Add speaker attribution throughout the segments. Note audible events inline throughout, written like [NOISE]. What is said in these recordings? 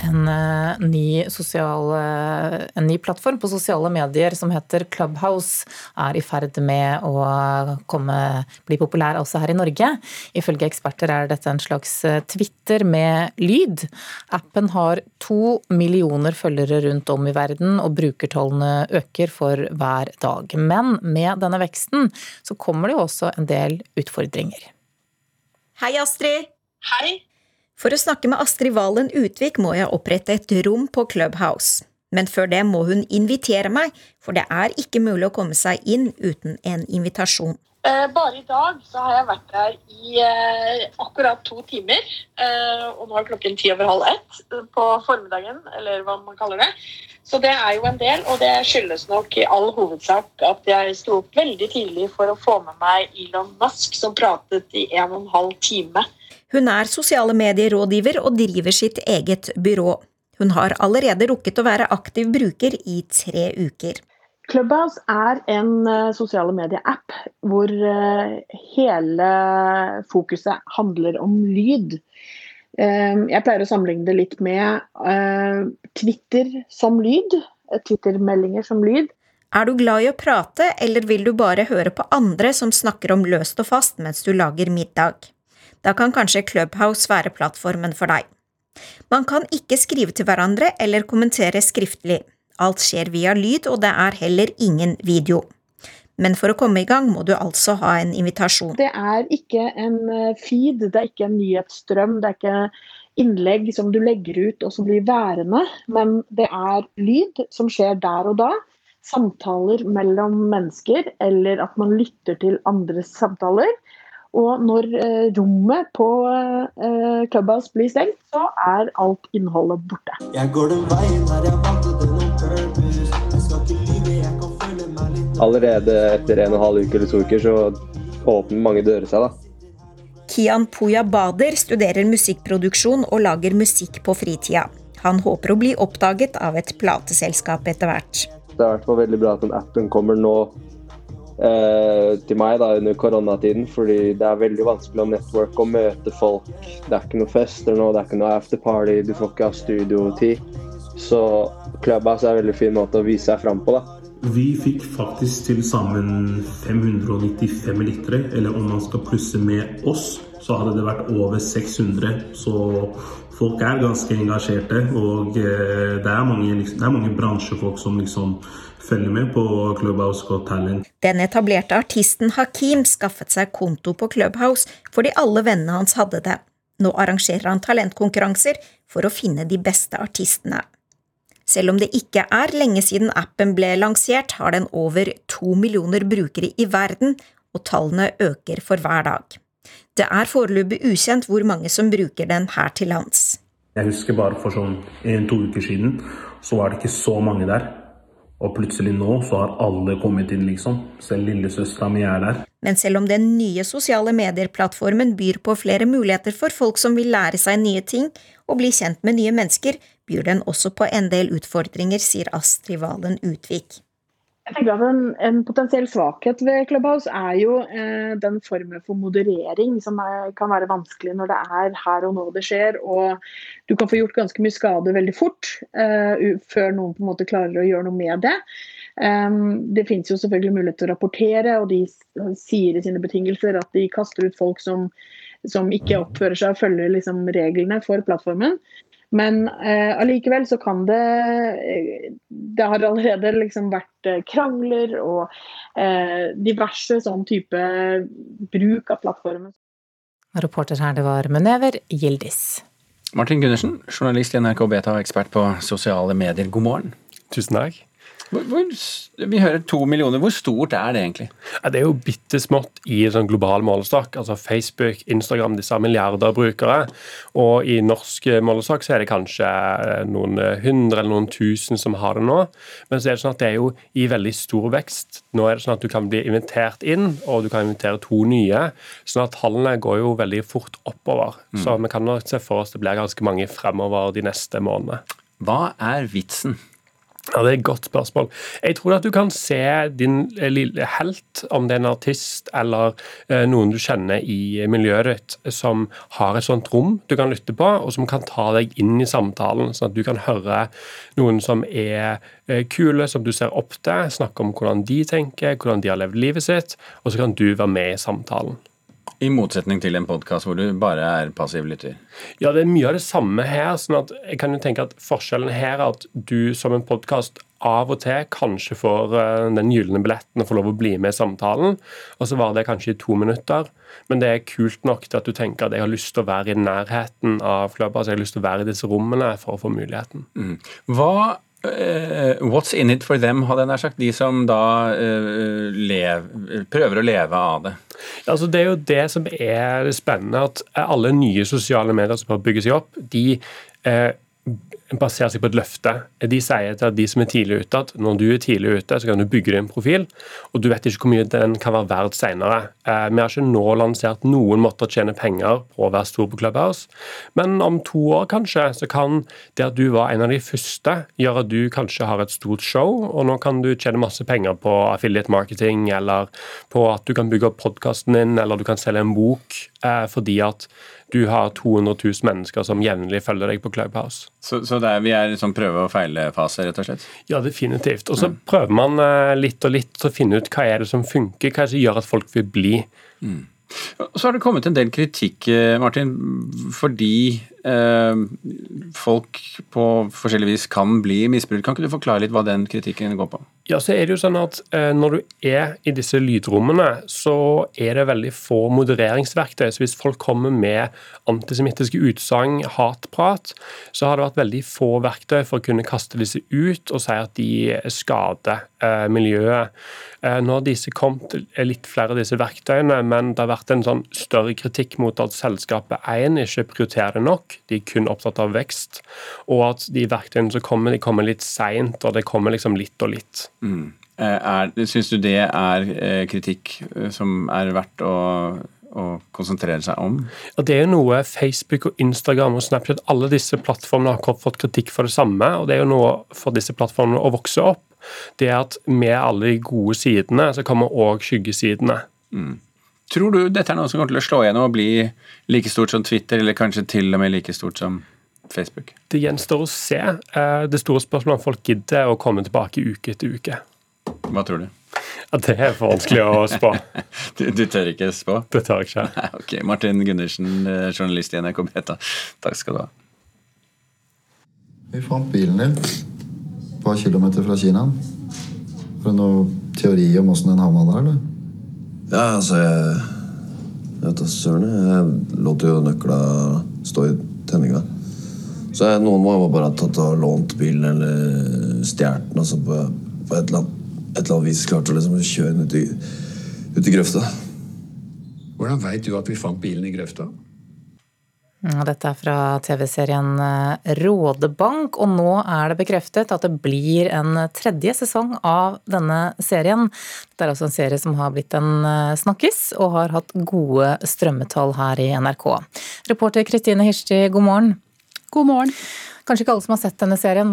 Speaker 1: En uh, ny, sosial, uh, en ny, plattform på sosiale medier som heter Clubhouse, er i ferd med å komme, bli populær også her i Norge. Ifølge eksperter er dette en slags eh, Twitter med lyd. Appen har to millioner følgere rundt om i verden, og brukertallene øker for hver dag. Men med denne veksten så kommer det jo også en del utfordringer.
Speaker 2: Hei, Astrid.
Speaker 3: Hei.
Speaker 2: For å snakke med Astrid Valen Utvik må jeg opprette et rom på Clubhouse. Men før det må hun invitere meg, for det er ikke mulig å komme seg inn uten en invitasjon.
Speaker 3: Eh, bare i dag så har jeg vært der i eh, akkurat to timer. Eh, og nå er klokken ti over halv ett på formiddagen, eller hva man kaller det. Så det er jo en del, og det skyldes nok i all hovedsak at jeg sto opp veldig tidlig for å få med meg Elon Musk, som pratet i en og en halv time
Speaker 2: hun er sosiale medierådgiver og driver sitt eget byrå. Hun har allerede rukket å være aktiv bruker i tre uker.
Speaker 4: Clubhouse er en uh, sosiale medie-app hvor uh, hele fokuset handler om lyd. Uh, jeg pleier å sammenligne det litt med Twitter som lyd. Twitter-meldinger som lyd.
Speaker 2: Er du glad i å prate, eller vil du bare høre på andre som snakker om løst og fast mens du lager middag? Da kan kanskje Clubhouse være plattformen for deg. Man kan ikke skrive til hverandre eller kommentere skriftlig. Alt skjer via lyd, og det er heller ingen video. Men for å komme i gang må du altså ha en invitasjon.
Speaker 4: Det er ikke en eh, feed, det er ikke en nyhetsstrøm, det er ikke innlegg som du legger ut og som blir værende, men det er lyd som skjer der og da. Samtaler mellom mennesker, eller at man lytter til andres samtaler. Og når eh, rommet på eh, Clubhouse blir stengt, så er alt innholdet borte. Jeg går den veien der jeg vant til noen
Speaker 5: Allerede etter en og en halv uke eller to uker så åpner mange dører seg, da.
Speaker 2: Kian Puya Bader studerer musikkproduksjon og lager musikk på fritida. Han håper å bli oppdaget av et plateselskap etter hvert.
Speaker 5: Det er i hvert fall veldig bra at den appen kommer nå eh, til meg da, under koronatiden, fordi det er veldig vanskelig å networke og møte folk. Det er ikke noe fester nå, det er ikke noe afterparty, du får ikke ha studiotid. Så Clubhouse er en veldig fin måte å vise seg fram på. da.
Speaker 6: Vi fikk faktisk til sammen 595 litere, eller om man skal plusse med oss, så hadde det vært over 600. Så folk er ganske engasjerte, og eh, det er mange, liksom, det er mange bransjefolk som liksom følger med på Clubhouse Got Talent.
Speaker 2: Den etablerte artisten Hakim skaffet seg konto på Clubhouse fordi alle vennene hans hadde det. Nå arrangerer han talentkonkurranser for å finne de beste artistene. Selv om det ikke er lenge siden appen ble lansert, har den over to millioner brukere i verden, og tallene øker for hver dag. Det er foreløpig ukjent hvor mange som bruker den her til lands.
Speaker 6: Jeg husker bare for sånn en-to uker siden, så var det ikke så mange der. Og plutselig nå så har alle kommet inn, liksom. Selv lillesøstera mi er der.
Speaker 2: Men selv om den nye sosiale medier-plattformen byr på flere muligheter for folk som vil lære seg nye ting og bli kjent med nye mennesker, byr den også på en del utfordringer, sier Astrid Valen Utvik.
Speaker 4: Jeg tenker at en, en, potensiell svakhet ved Clubhouse er jo eh, den formen for moderering som er, kan være vanskelig når det er her og nå det skjer. Og du kan få gjort ganske mye skade veldig fort eh, før noen på en måte klarer å gjøre noe med det. Um, det finnes jo selvfølgelig mulighet til å rapportere, og de sier i sine betingelser at de kaster ut folk som, som ikke oppfører seg og følger liksom, reglene for plattformen. Men eh, allikevel så kan det eh, Det har allerede liksom vært eh, krangler og eh, diverse sånn type bruk av plattformen.
Speaker 1: Reporter her, det var Munever Gildis.
Speaker 7: Martin Gundersen, journalist i NRK Beta og ekspert på sosiale medier. God morgen.
Speaker 8: Tusen takk.
Speaker 7: Hvor, hvor, vi hører to millioner. Hvor stort er det egentlig?
Speaker 8: Ja, det er jo bitte smått i sånn global målestokk. Altså Facebook, Instagram, disse har milliarder brukere. Og i norsk målestokk så er det kanskje eh, noen hundre eller noen tusen som har det nå. Men så er det sånn at det er jo i veldig stor vekst. Nå er det sånn at du kan bli invitert inn, og du kan invitere to nye. sånn at tallene går jo veldig fort oppover. Mm. Så vi kan nok se for oss det blir ganske mange fremover de neste månedene.
Speaker 7: Hva er vitsen
Speaker 8: Ja, Det er et godt spørsmål. Jeg tror at du kan se din eh, lille helt, om det er en artist eller eh, noen du kjenner i miljøet ditt, som har et sånt rom du kan lytte på, og som kan ta deg inn i samtalen, sånn at du kan høre noen som er eh, kule, som du ser opp til, snakke om hvordan de tenker, hvordan de har levd livet sitt, og så kan du være med i samtalen.
Speaker 7: I motsetning til en podkast hvor du bare er passiv lytter.
Speaker 8: Ja, det er mye av det samme her. sånn at jeg kan jo tenke at Forskjellen her er at du som en podkast av og til kanskje får eh, den gylne billetten og får lov å bli med i samtalen. Og så var det kanskje i to minutter. Men det er kult nok til at du tenker at jeg har lyst til å være i nærheten av klubber. Altså jeg har lyst til å være i disse rommene for å få muligheten.
Speaker 7: Mm. Hva Uh, what's in it for them, hadde jeg nær sagt. De som da uh, lev, prøver å leve av det.
Speaker 8: Altså, det er jo det som er spennende, at alle nye sosiale medier som har bygget seg opp, de uh, baserer seg på et løfte. De sier til de som er tidlig ute, at når du er tidlig ute, så kan du bygge din profil, og du vet ikke hvor mye den kan være verdt senere. Eh, vi har ikke nå lansert noen måter å tjene penger på å være stor på Clubhouse, men om to år kanskje, så kan det at du var en av de første, gjøre at du kanskje har et stort show, og nå kan du tjene masse penger på affiliate marketing, eller på at du kan bygge opp podkasten din, eller du kan selge en bok, eh, fordi at du har 200 000 mennesker som jevnlig følger deg på Clubhouse.
Speaker 7: Så, så er, vi er i sånn prøve- og feile-fase, rett og slett?
Speaker 8: Ja, definitivt. Og så mm. prøver man eh, litt og litt å finne ut hva er det som funker, hva er det som gjør at folk vil bli. Mm.
Speaker 7: Så har det kommet en del kritikk, eh, Martin, fordi eh, folk på forskjellig vis kan bli misbrukt. Kan ikke du forklare litt hva den kritikken går på?
Speaker 8: Ja, så er det jo sånn at eh, Når du er i disse lydrommene, så er det veldig få modereringsverktøy. Så hvis folk kommer med antisemittiske utsagn, hatprat, så har det vært veldig få verktøy for å kunne kaste disse ut og si at de skader eh, miljøet. Eh, nå har disse kommet litt flere av disse verktøyene, men det har vært en sånn større kritikk mot at selskapet 1 ikke prioriterer det nok. De er kun opptatt av vekst. Og at de verktøyene som kommer, de kommer litt seint, og det kommer liksom litt og litt. Mm.
Speaker 7: Eh, Syns du det er eh, kritikk som er verdt å å konsentrere seg om?
Speaker 8: Ja, Det er jo noe Facebook og Instagram og Snapchat, alle disse plattformene har fått kritikk for det samme. og Det er jo noe for disse plattformene å vokse opp det er at med alle de gode sidene, så kommer òg skyggesidene. Mm.
Speaker 7: Tror du dette er noe som kommer til å slå igjennom og bli like stort som Twitter, eller kanskje til og med like stort som Facebook?
Speaker 8: Det gjenstår å se. Eh, det store spørsmålet er om folk gidder å komme tilbake uke etter uke.
Speaker 7: Hva tror du?
Speaker 8: Ja, det er for vanskelig å spå. [LAUGHS]
Speaker 7: du, du, tør ikke spå?
Speaker 8: Det tør jeg ikke. [LAUGHS]
Speaker 7: ok, Martin Gundersen, eh, journalist i NRK Beta. Takk skal du ha.
Speaker 9: Vi fant bilen din et par kilometer fra Kina. Har du noen teori om åssen den havna der, eller?
Speaker 10: Ja, altså Jeg, jeg vet da søren. Jeg lot jo nøkla stå i tenninga. Så noen må jo bare ha tatt og lånt bilen eller stjålet den. Altså på, på et, eller annet, et eller annet vis klart å liksom kjøre den ut i, ut i grøfta.
Speaker 11: Hvordan veit du at vi fant bilen i grøfta?
Speaker 1: Dette er fra TV-serien eh, Rådebank, og nå er det bekreftet at det blir en tredje sesong av denne serien. Det er altså en serie som har blitt en eh, snakkis, og har hatt gode strømmetall her i NRK. Reporter Kristine Hirsti, god morgen.
Speaker 12: God morgen.
Speaker 1: Kanskje ikke alle som har sett denne serien,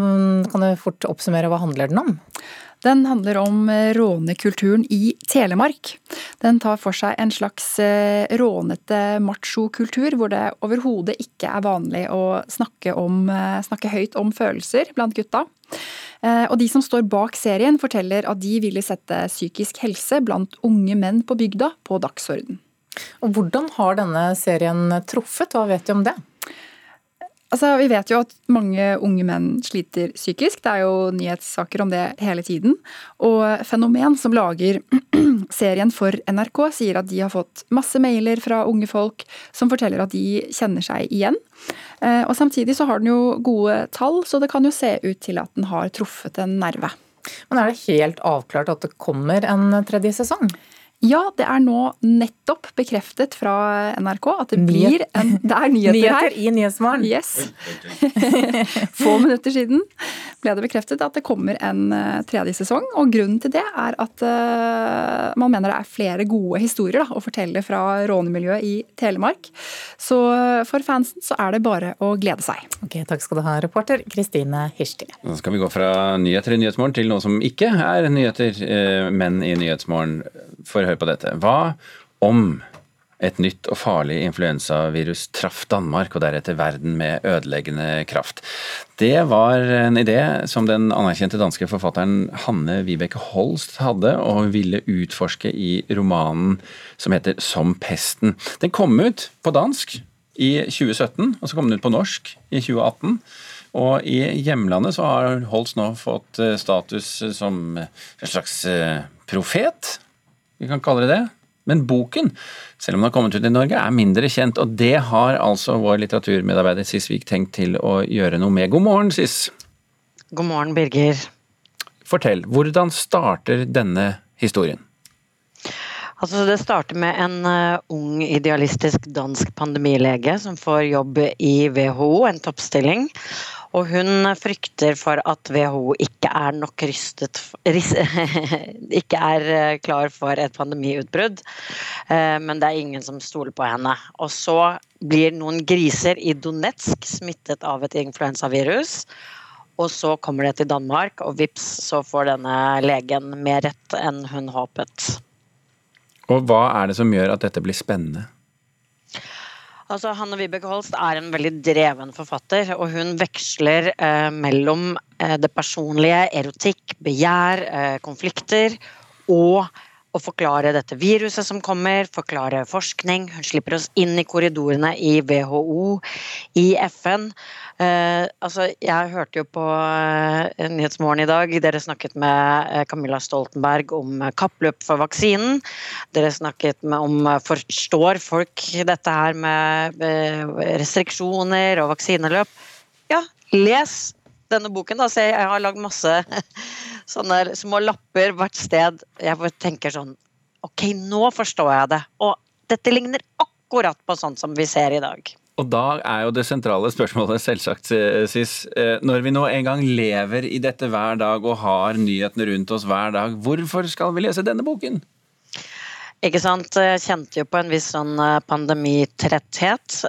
Speaker 1: kan du fort oppsummere hva handler den om?
Speaker 12: Den handler om eh, rånekulturen i Telemark. Den tar for seg en slags eh, rånete machokultur, hvor det overhodet ikke er vanlig å snakke, om, eh, snakke høyt om følelser blant gutta. Og de som står bak serien, forteller at de ville sette psykisk helse blant unge menn på bygda på dagsorden.
Speaker 1: Og Hvordan har denne serien truffet, hva vet du om det?
Speaker 12: Altså, Vi vet jo at mange unge menn sliter psykisk. Det er jo nyhetssaker om det hele tiden. Og Fenomen, som lager [CLEARS THROAT] serien for NRK, sier at de har fått masse mailer fra unge folk som forteller at de kjenner seg igjen. Eh, og Samtidig så har den jo gode tall, så det kan jo se ut til at den har truffet en nerve.
Speaker 1: Men er det helt avklart at det kommer en tredje sesong?
Speaker 12: Ja, det er nå nettopp bekreftet fra NRK at det blir en Det er nyheter, [LAUGHS]
Speaker 1: nyheter
Speaker 12: her.
Speaker 1: i Nyhetsmorgen.
Speaker 12: Yes. [LAUGHS] Få minutter siden ble det bekreftet at det kommer en uh, tredje sesong. Og grunnen til det er at uh, man mener det er flere gode historier da, å fortelle fra rånemiljøet i Telemark. Så uh, for fansen så er det bare å glede seg.
Speaker 1: Ok, Takk skal du ha, reporter Kristine Hirsti.
Speaker 7: Så skal vi gå fra nyheter i Nyhetsmorgen til noe som ikke er nyheter, men i Nyhetsmorgen. For hør på dette. Hva om et nytt og farlig influensavirus traff Danmark og deretter verden med ødeleggende kraft. Det var en idé som den anerkjente danske forfatteren Hanne Vibeke Holst hadde, og ville utforske i romanen som heter Som pesten. Den kom ut på dansk i 2017, og så kom den ut på norsk i 2018. Og i hjemlandet så har Holst nå fått status som en slags profet vi kan kalle det det. Men boken, selv om den har kommet ut i Norge, er mindre kjent, og det har altså vår litteraturmedarbeider Sis Vik tenkt til å gjøre noe med. God morgen, Sis.
Speaker 13: God morgen, Birger.
Speaker 7: Fortell, hvordan starter denne historien?
Speaker 13: Altså, det starter med en uh, ung, idealistisk dansk pandemilege som får jobb i WHO, en toppstilling. Og hun frykter for at WHO ikke er nok rystet [LAUGHS] Ikke er klar for et pandemiutbrudd. Men det er ingen som stoler på henne. Og så blir noen griser i Donetsk smittet av et influensavirus. Og så kommer det til Danmark, og vips, så får denne legen mer rett enn hun håpet.
Speaker 7: Og hva er det som gjør at dette blir spennende?
Speaker 13: Altså, Hanne Vibeke Holst er en veldig dreven forfatter, og hun veksler eh, mellom eh, det personlige, erotikk, begjær, eh, konflikter, og å forklare dette viruset som kommer, forklare forskning. Hun slipper oss inn i korridorene i WHO, i FN. Eh, altså, jeg hørte jo på eh, Nyhetsmorgen i dag, dere snakket med eh, Camilla Stoltenberg om kappløp for vaksinen. Dere snakket med om forstår folk dette her med restriksjoner og vaksineløp. Ja, les denne boken. Da. Så jeg har lagd masse sånne små lapper hvert sted. Jeg tenker sånn Ok, nå forstår jeg det. Og dette ligner akkurat på sånt som vi ser i dag.
Speaker 7: Og da er jo det sentrale spørsmålet selvsagt, Sis. Når vi nå en gang lever i dette hver dag og har nyhetene rundt oss hver dag, hvorfor skal vi lese denne boken?
Speaker 13: Ikke sant. Jeg kjente jo på en viss sånn pandemitretthet.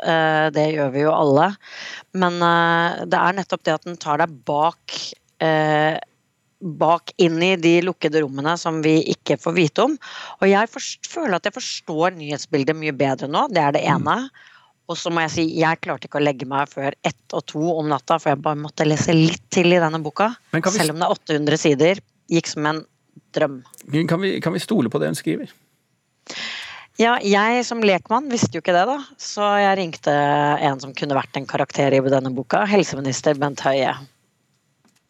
Speaker 13: Det gjør vi jo alle. Men det er nettopp det at den tar deg bak bak inn i de lukkede rommene som vi ikke får vite om. Og jeg forst, føler at jeg forstår nyhetsbildet mye bedre nå, det er det ene. Og så må jeg si, jeg klarte ikke å legge meg før ett og to om natta, for jeg bare måtte lese litt til i denne boka. Vi... Selv om det er 800 sider. Gikk som en drøm.
Speaker 7: Kan vi, kan vi stole på det hun skriver?
Speaker 13: Ja, jeg som lekmann visste jo ikke det, da. Så jeg ringte en som kunne vært en karakter i denne boka. Helseminister Bent Høie.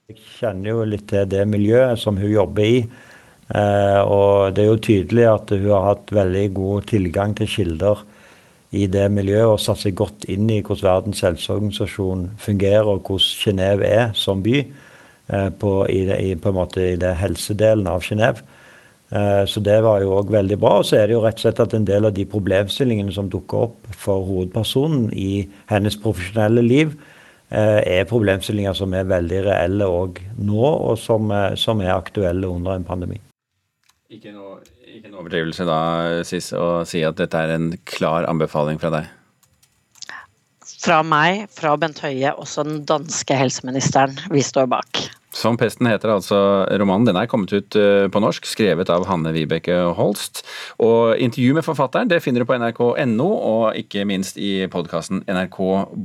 Speaker 14: Jeg kjenner jo litt til det miljøet som hun jobber i. Eh, og det er jo tydelig at hun har hatt veldig god tilgang til kilder i det miljøet og satt seg godt inn i hvordan Verdens helseorganisasjon fungerer og hvordan Genéve er som by eh, på, i, i, på en måte i det helsedelen av Genéve. Eh, så det var jo òg veldig bra. Og så er det jo rett og slett at en del av de problemstillingene som dukker opp for hovedpersonen i hennes profesjonelle liv, er problemstillinger som er veldig reelle òg nå, og som, som, er aktuelle under en pandemi.
Speaker 7: Ikke noe, ikke noe overdrivelse da, Sis, å si at dette er en klar anbefaling fra deg?
Speaker 13: Fra meg, fra Bent Høie, også den danske helseministeren. Vi står bak.
Speaker 7: Som pesten heter altså romanen. Den er kommet ut på norsk, skrevet av Hanne Vibeke Holst. Og intervju med forfatteren det finner du på nrk.no, og ikke minst i podkasten NRK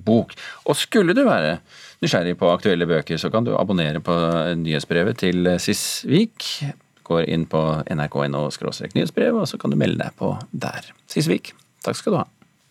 Speaker 7: Bok. Og skulle du være nysgjerrig på aktuelle bøker, så kan du abonnere på nyhetsbrevet til Sisvik. Går inn på nrk.no nyhetsbrev, og så kan du melde deg på der. Sisvik, takk skal du ha.